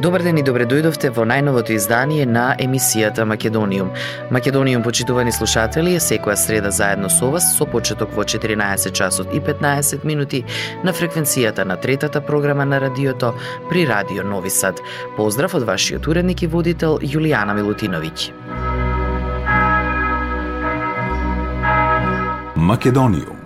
Добар ден и добре дојдовте во најновото издание на емисијата Македониум. Македониум, почитувани слушатели, е секоја среда заедно со вас со почеток во 14 часот и 15 минути на фреквенцијата на третата програма на радиото при Радио Нови Сад. Поздрав од вашиот уредник и водител Јулијана Милутиновиќ. Македониум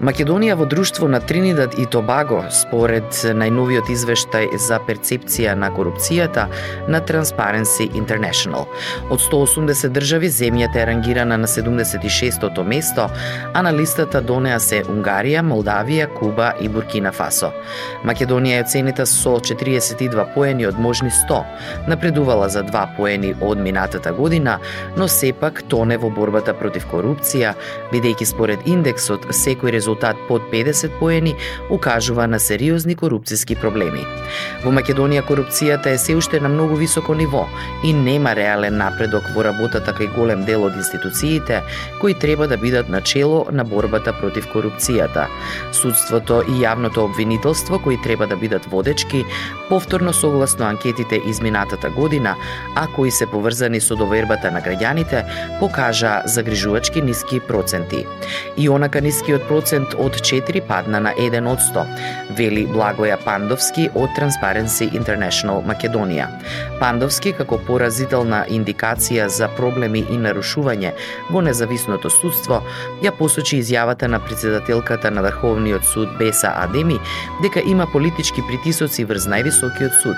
Македонија во друштво на Тринидад и Тобаго, според најновиот извештај за перцепција на корупцијата на Transparency International. Од 180 држави, земјата е рангирана на 76-тото место, а на листата донеа се Унгарија, Молдавија, Куба и Буркина Фасо. Македонија е оценита со 42 поени од можни 100, напредувала за 2 поени од минатата година, но сепак тоне во борбата против корупција, бидејќи според индексот секој резултат резултат под 50 поени укажува на сериозни корупцијски проблеми. Во Македонија корупцијата е се уште на многу високо ниво и нема реален напредок во работата кај голем дел од институциите кои треба да бидат начело на борбата против корупцијата. Судството и јавното обвинителство кои треба да бидат водечки, повторно согласно анкетите изминатата година, а кои се поврзани со довербата на граѓаните, покажа загрижувачки ниски проценти. И онака нискиот процент процент од 4 падна на 1 од 100, вели Благоја Пандовски од Transparency International Македонија. Пандовски, како поразителна индикација за проблеми и нарушување во независното судство, ја посочи изјавата на председателката на Врховниот суд Беса Адеми дека има политички притисоци врз највисокиот суд.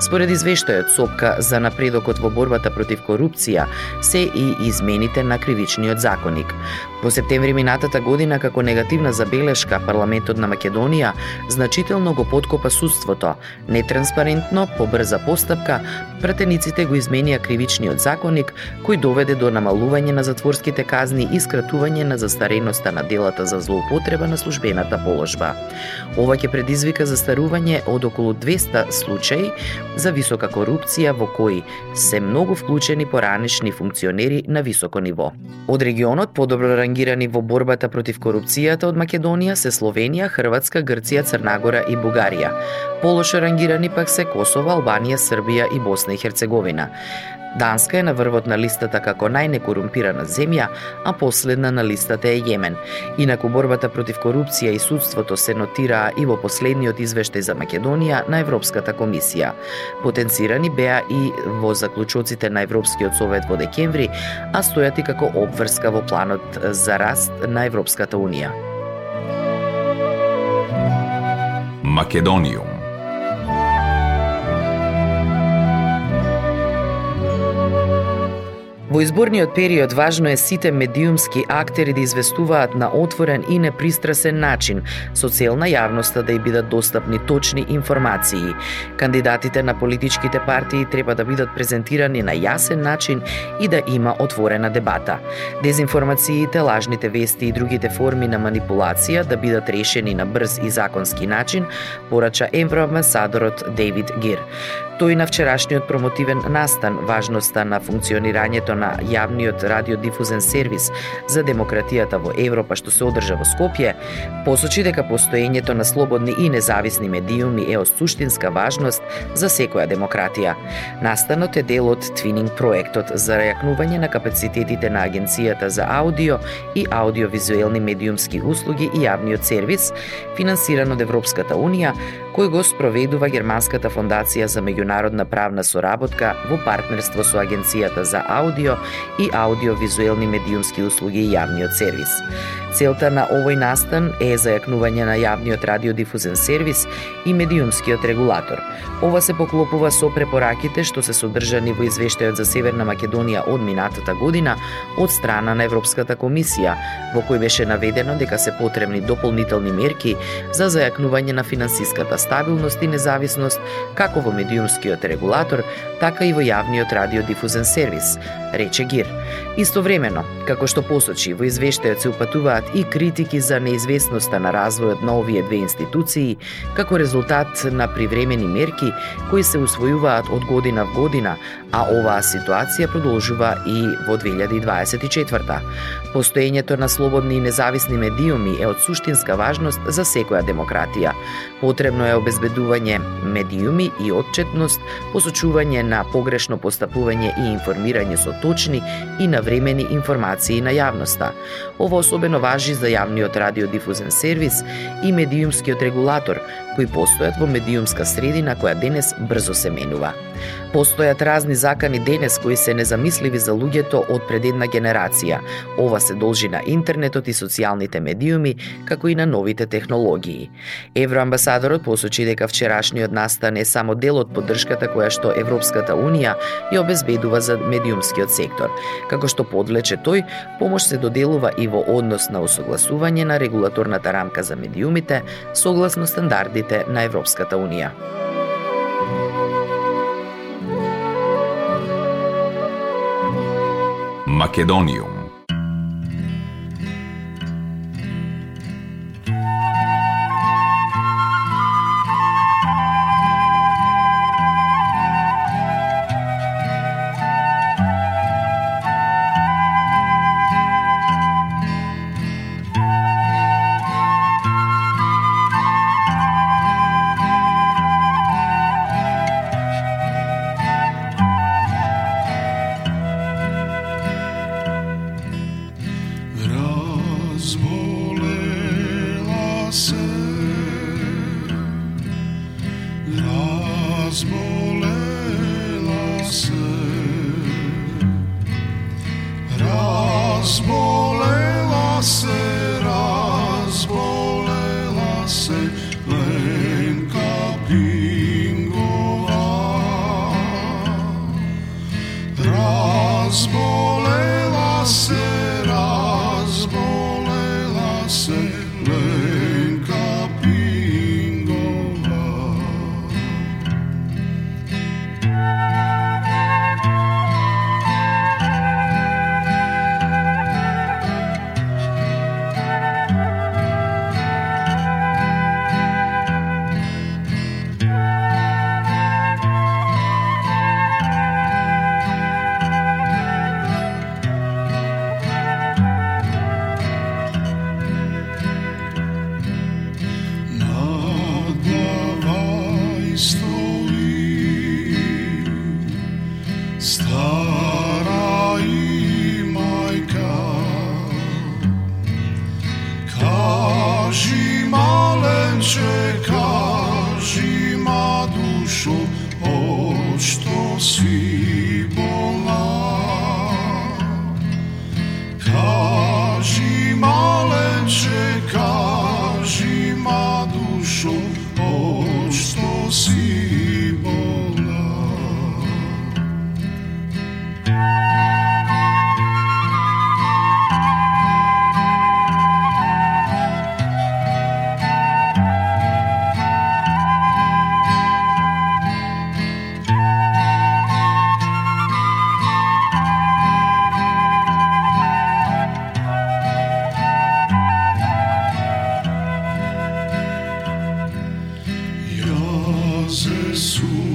Според извештајот СОПКА за напредокот во борбата против корупција се и измените на кривичниот законник. Во септември минатата година, како негативна забелешка, парламентот на Македонија значително го подкопа судството. Нетранспарентно, побрза постапка, пратениците го изменија кривичниот законник, кој доведе до намалување на затворските казни и скратување на застареноста на делата за злоупотреба на службената положба. Ова ќе предизвика застарување од околу 200 случаи за висока корупција во кои се многу вклучени поранешни функционери на високо ниво. Од регионот подобро рангирани во борбата против корупцијата од Македонија се Словенија, Хрватска, Грција, Црнагора и Бугарија. Полошо рангирани пак се Косово, Албанија, Србија и Босна и Херцеговина. Данска е на врвот на листата како најнекорумпирана земја, а последна на листата е Јемен. Инаку борбата против корупција и судството се нотираа и во последниот извештај за Македонија на Европската комисија. Потенцирани беа и во заклучоците на Европскиот совет во декември, а стојат и како обврска во планот за раст на Европската унија. Македониум. Во изборниот период важно е сите медиумски актери да известуваат на отворен и непристрасен начин, со цел на јавноста да ја бидат достапни точни информации. Кандидатите на политичките партии треба да бидат презентирани на јасен начин и да има отворена дебата. Дезинформациите, лажните вести и другите форми на манипулација да бидат решени на брз и законски начин, порача евроамбасадорот Дейвид Гир. Тој на вчерашниот промотивен настан важноста на функционирањето на на јавниот радиодифузен сервис за демократијата во Европа што се одржа во Скопје, посочи дека постоењето на слободни и независни медиуми е од суштинска важност за секоја демократија. Настанот е дел од Twinning проектот за реакнување на капацитетите на Агенцијата за аудио и аудиовизуелни медиумски услуги и јавниот сервис, финансиран од Европската Унија, кој го спроведува Германската фондација за меѓународна правна соработка во партнерство со Агенцијата за аудио и аудиовизуелни медиумски услуги и јавниот сервис. Целта на овој настан е зајакнување на јавниот радиодифузен сервис и медиумскиот регулатор. Ова се поклопува со препораките што се содржани во извештајот за Северна Македонија од минатата година од страна на Европската комисија, во кој беше наведено дека се потребни дополнителни мерки за зајакнување на финансиската стабилност и независност како во медиумскиот регулатор, така и во јавниот радиодифузен сервис, рече Гир. Истовремено, како што посочи, во извештајот се упатуваат и критики за неизвестноста на развојот на овие две институции, како резултат на привремени мерки кои се усвојуваат од година в година, а оваа ситуација продолжува и во 2024 Постоењето на слободни и независни медиуми е од суштинска важност за секоја демократија. Потребно е обезбедување медиуми и отчетност, посочување на погрешно постапување и информирање со точни и навремени информации на јавноста. Ово особено важи за јавниот радиодифузен сервис и медиумскиот регулатор, кои постојат во медиумска средина која денес брзо се менува. Постојат разни закани денес кои се незамисливи за луѓето од пред една генерација. Ова се должи на интернетот и социјалните медиуми, како и на новите технологии. Евроамбасадорот посочи дека вчерашниот настан е само дел од поддршката која што Европската Унија ја обезбедува за медиумскиот сектор. Како што подлече тој, помош се доделува и во однос на усогласување на регулаторната рамка за медиумите согласно стандардите на Европската Унија. Македониум smaller losses. Jesus.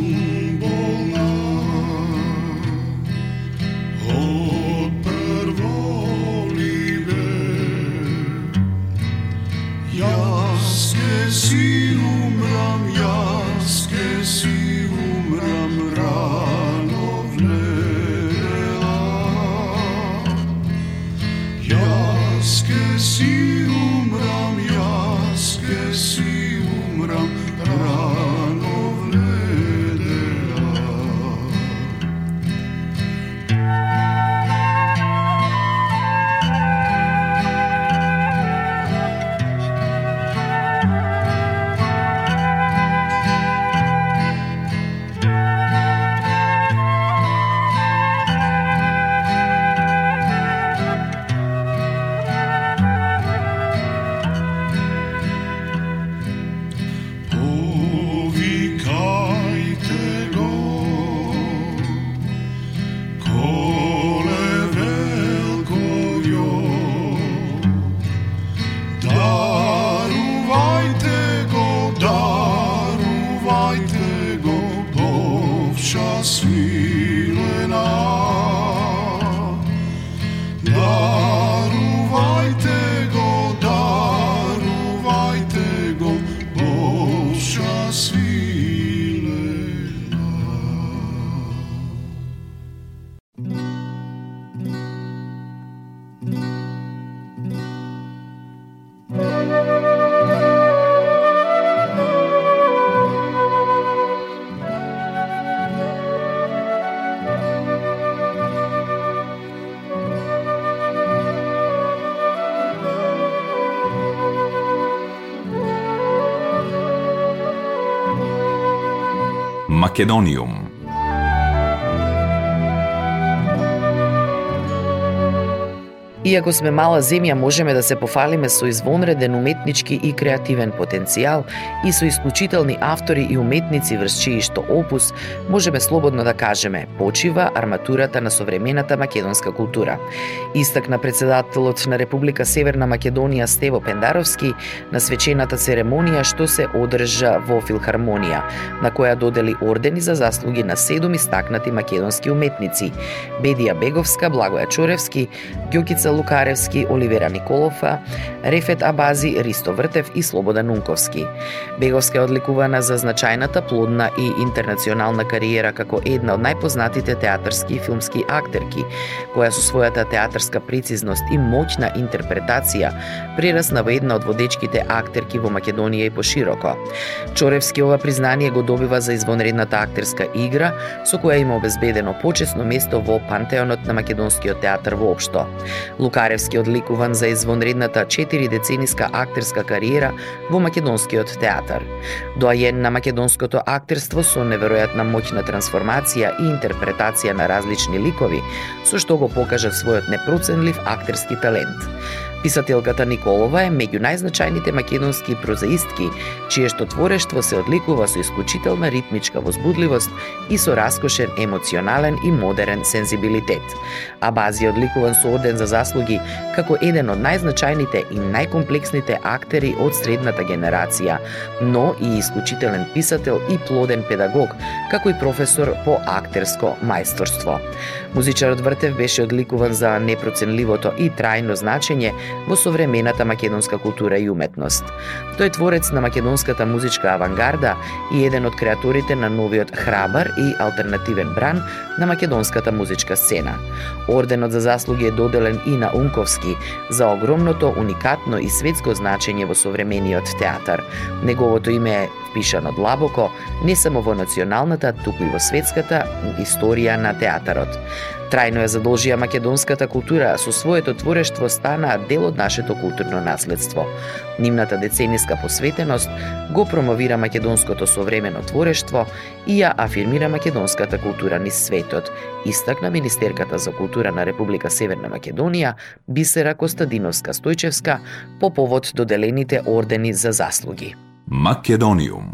Македониум. Иако сме мала земја, можеме да се пофалиме со извонреден уметнички и креативен потенцијал и со исклучителни автори и уметници врз чиј што опус можеме слободно да кажеме почива арматурата на современата македонска култура. Истакна председателот на Република Северна Македонија Стево Пендаровски на свечената церемонија што се одржа во Филхармонија, на која додели ордени за заслуги на седум истакнати македонски уметници: Бедија Беговска, Благоја Чоревски, Ѓокица Лукаревски, Оливера Николова, Рефет Абази, Христо Вртев и Слободан Унковски. Беговска е одликувана за значајната плодна и интернационална кариера како една од најпознатите театарски и филмски актерки, која со својата театарска прецизност и моќна интерпретација прерасна во една од водечките актерки во Македонија и пошироко. Чоревски ова признание го добива за извонредната актерска игра, со која има обезбедено почесно место во пантеонот на македонскиот театар воопшто. Лукаревски одликуван за извонредната 4 децениска актерска кариера во македонскиот театар. Доаен на македонското актерство со неверојатна моќна трансформација и интерпретација на различни ликови, со што го покажа својот непроценлив актерски талент. Писателката Николова е меѓу најзначајните македонски прозаистки, чие што творештво се одликува со исклучителна ритмичка возбудливост и со раскошен емоционален и модерен сензибилитет. Абази е одликуван со орден за заслуги како еден од најзначајните и најкомплексните актери од средната генерација, но и исклучителен писател и плоден педагог, како и професор по актерско мајсторство. Музичарот Вртев беше одликуван за непроценливото и трајно значење во современата македонска култура и уметност. Тој е творец на македонската музичка авангарда и еден од креаторите на новиот храбар и алтернативен бран на македонската музичка сцена. Орденот за заслуги е доделен и на Унковски за огромното, уникатно и светско значење во современиот театар. Неговото име е впишано длабоко не само во националната, туку и во светската историја на театарот. Трајно ја задолжија македонската култура, со своето творештво стана дел од нашето културно наследство. Нимната децениска посветеност го промовира македонското современо творештво и ја афирмира македонската култура низ светот, истакна Министерката за култура на Република Северна Македонија Бисера Костадиновска Стојчевска по повод доделените ордени за заслуги. Македониум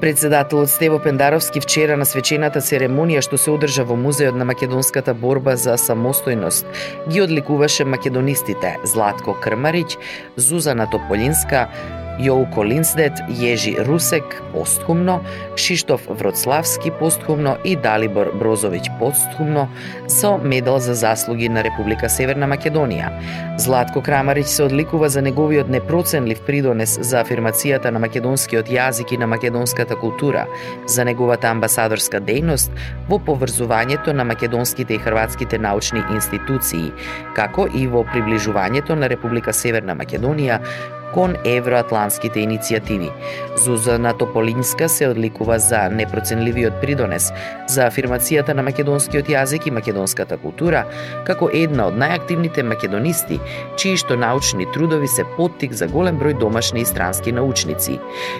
Председателот Стево Пендаровски вчера на свечената церемонија што се одржа во Музеот на македонската борба за самостојност ги одликуваше македонистите Златко Крмарич, Зузана Тополинска, Јолко Линсдет, Јежи Русек постхумно, Кшиштоф Вроцлавски постхумно и Далибор Брозовиќ постхумно со медал за заслуги на Република Северна Македонија. Златко Крамарич се одликува за неговиот непроценлив придонес за афирмацијата на македонскиот јазик и на македонската култура, за неговата амбасадорска дејност во поврзувањето на македонските и хрватските научни институции, како и во приближувањето на Република Северна Македонија кон евроатлантските иницијативи. Зузана Тополинска се одликува за непроценливиот придонес за афирмацијата на македонскиот јазик и македонската култура, како една од најактивните македонисти, чии што научни трудови се поттик за голем број домашни и странски научници.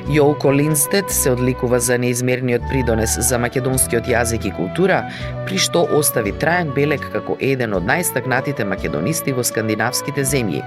Јолко Линстед се одликува за неизмерниот придонес за македонскиот јазик и култура, при што остави траен белек како еден од најстакнатите македонисти во скандинавските земји.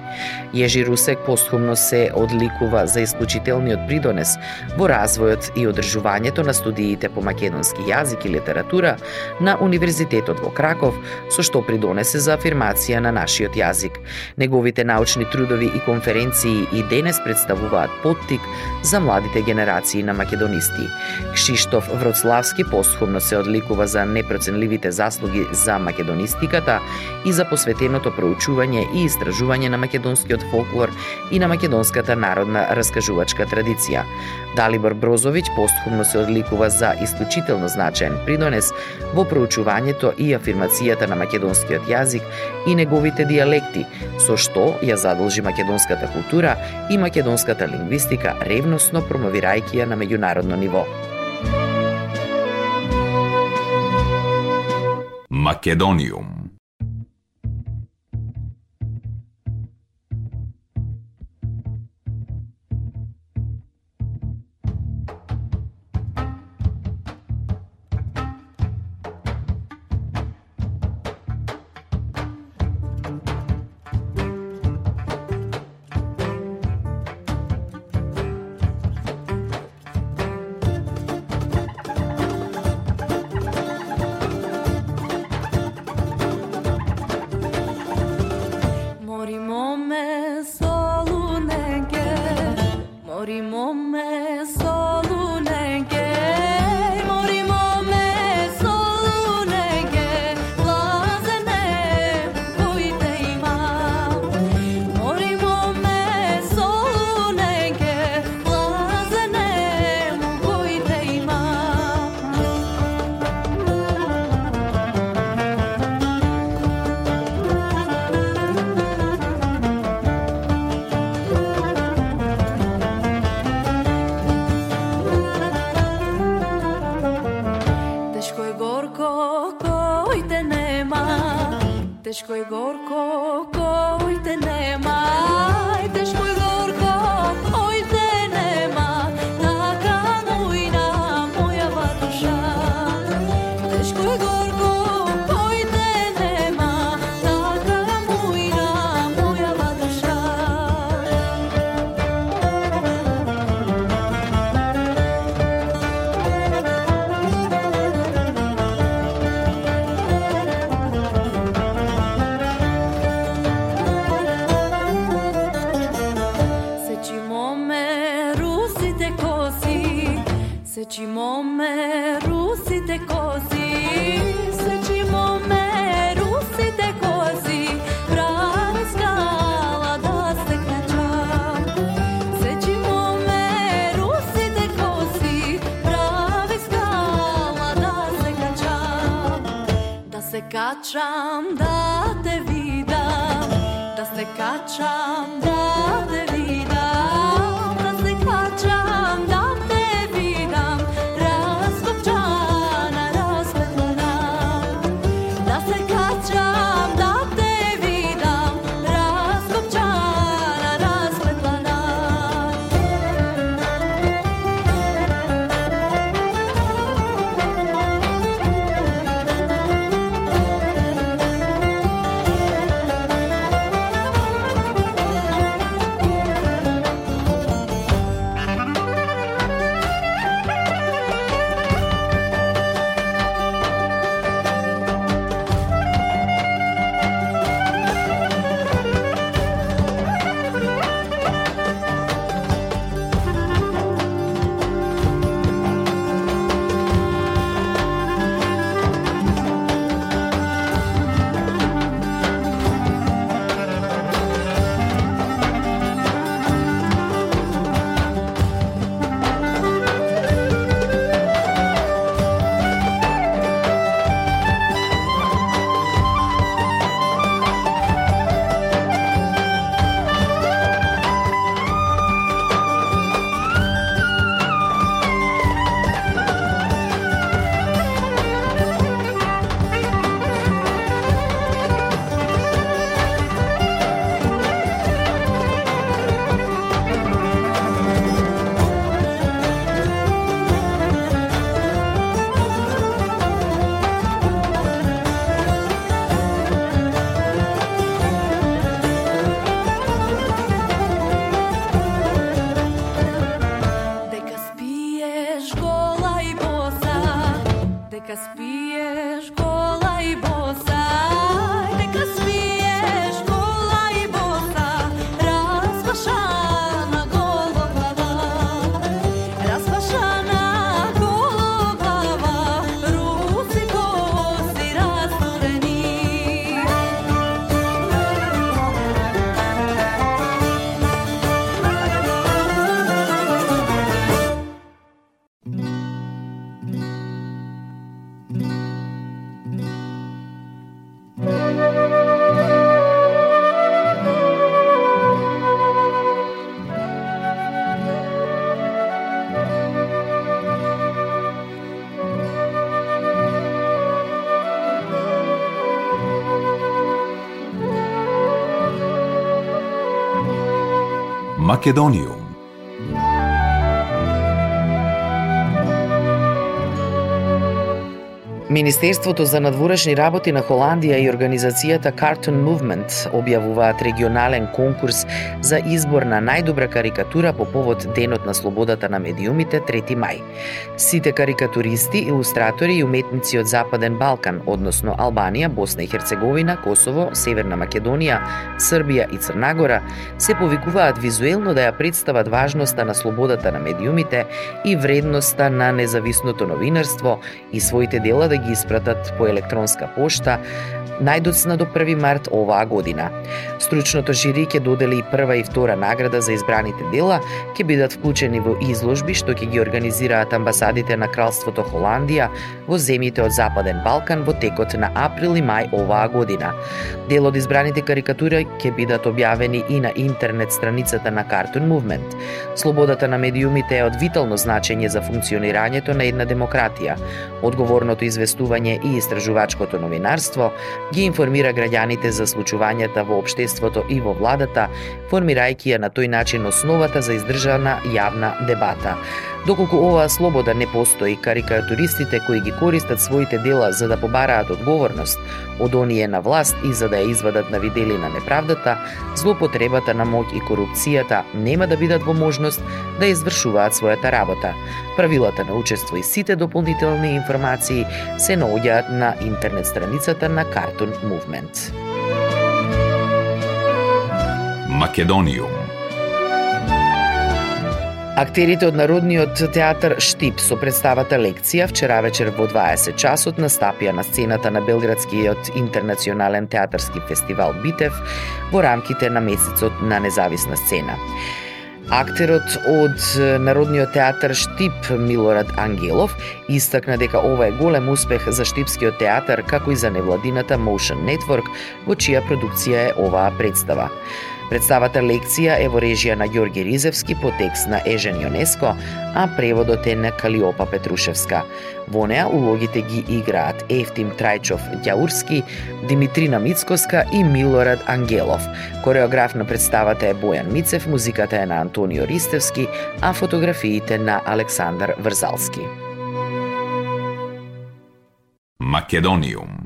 Јежи Русек постхумно се се одликува за исклучителниот придонес во развојот и одржувањето на студиите по македонски јазик и литература на Универзитетот во Краков, со што придонесе за афирмација на нашиот јазик. Неговите научни трудови и конференции и денес представуваат поттик за младите генерации на македонисти. Кшиштоф Вроцлавски посхумно се одликува за непроценливите заслуги за македонистиката и за посветеното проучување и истражување на македонскиот фолклор и на македонската народна раскажувачка традиција. Далибор Брозовиќ постхумно се одликува за исклучително значаен придонес во проучувањето и афирмацијата на македонскиот јазик и неговите диалекти, со што ја задолжи македонската култура и македонската лингвистика ревносно промовирајќи ја на меѓународно ниво. Македониум As Македонијум Министерството за надворешни работи на Холандија и организацијата Cartoon Movement објавуваат регионален конкурс за избор на најдобра карикатура по повод Денот на слободата на медиумите 3 мај. Сите карикатуристи, илустратори и уметници од Западен Балкан, односно Албанија, Босна и Херцеговина, Косово, Северна Македонија, Србија и Црнагора, се повикуваат визуелно да ја представат важноста на слободата на медиумите и вредноста на независното новинарство и своите дела да ги испратат по електронска пошта најдоцна до 1 март оваа година. Стручното жири ќе додели и прва и втора награда за избраните дела, ќе бидат вклучени во изложби што ќе ги организираат амбасадите на Кралството Холандија во земјите од Западен Балкан во текот на април и мај оваа година. Дел од избраните карикатури ќе бидат објавени и на интернет страницата на Cartoon Movement. Слободата на медиумите е од витално значење за функционирањето на една демократија. Одговорното известување и истражувачкото новинарство ги информира граѓаните за случувањата во општеството и во владата, формирајќи ја на тој начин основата за издржана јавна дебата. Доколку оваа слобода не постои, карикатуристите кои ги користат своите дела за да побараат одговорност од оние на власт и за да ја извадат на видели на неправдата, злопотребата на моќ и корупцијата нема да бидат во можност да извршуваат својата работа. Правилата на учество и сите дополнителни информации се наоѓаат на интернет страницата на Cartoon Movement. Македониум Актерите од Народниот театар Штип со представата лекција вчера вечер во 20 часот настапија на сцената на Белградскиот интернационален театарски фестивал Битев во рамките на месецот на независна сцена. Актерот од Народниот театар Штип Милорад Ангелов истакна дека ова е голем успех за Штипскиот театар како и за невладината Motion Network во чија продукција е оваа представа. Представата лекција е во режија на Ѓорги Ризевски по текст на Ежен Јонеско, а преводот е на Калиопа Петрушевска. Во неа улогите ги играат Ефтим Трајчов Ѓаурски, Димитрина Мицкоска и Милорад Ангелов. Кореограф на представата е Бојан Мицев, музиката е на Антонио Ристевски, а фотографиите на Александар Врзалски. Македониум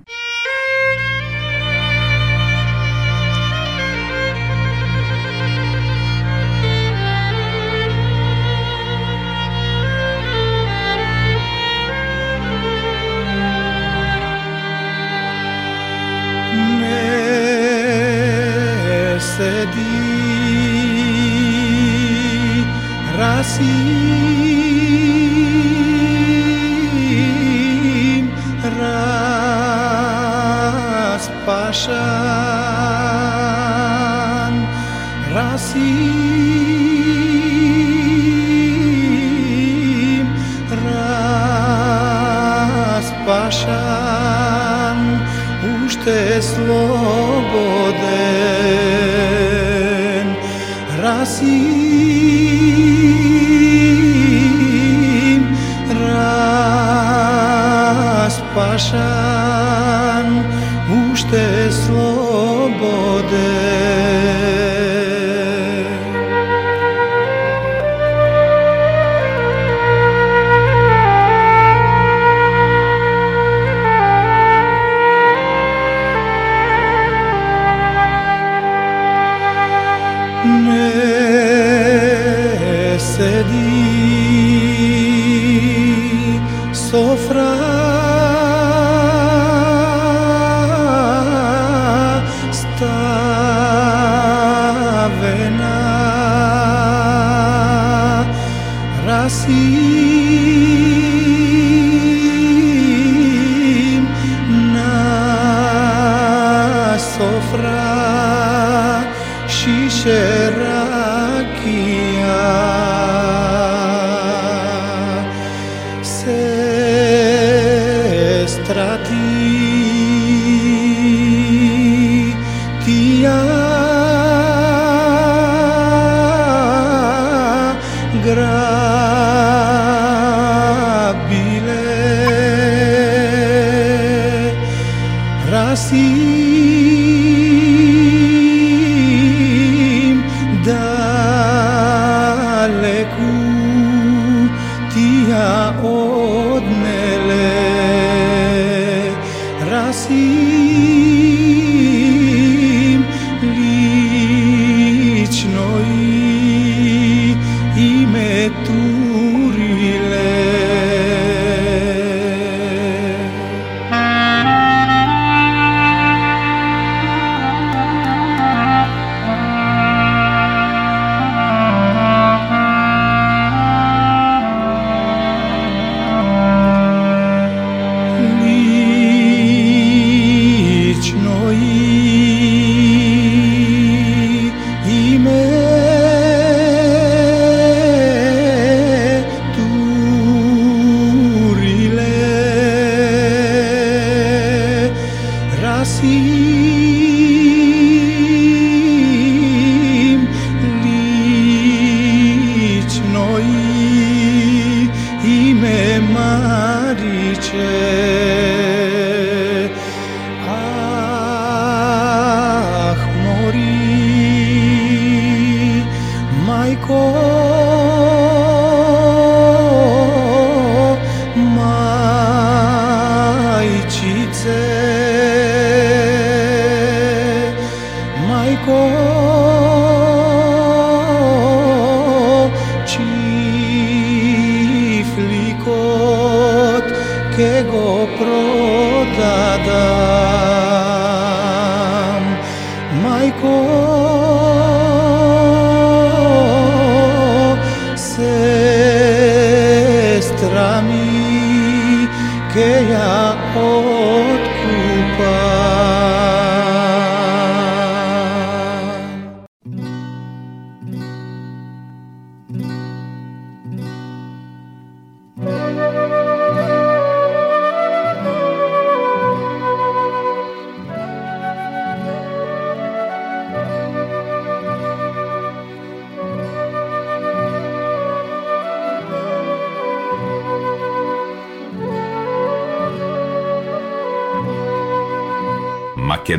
di rahasia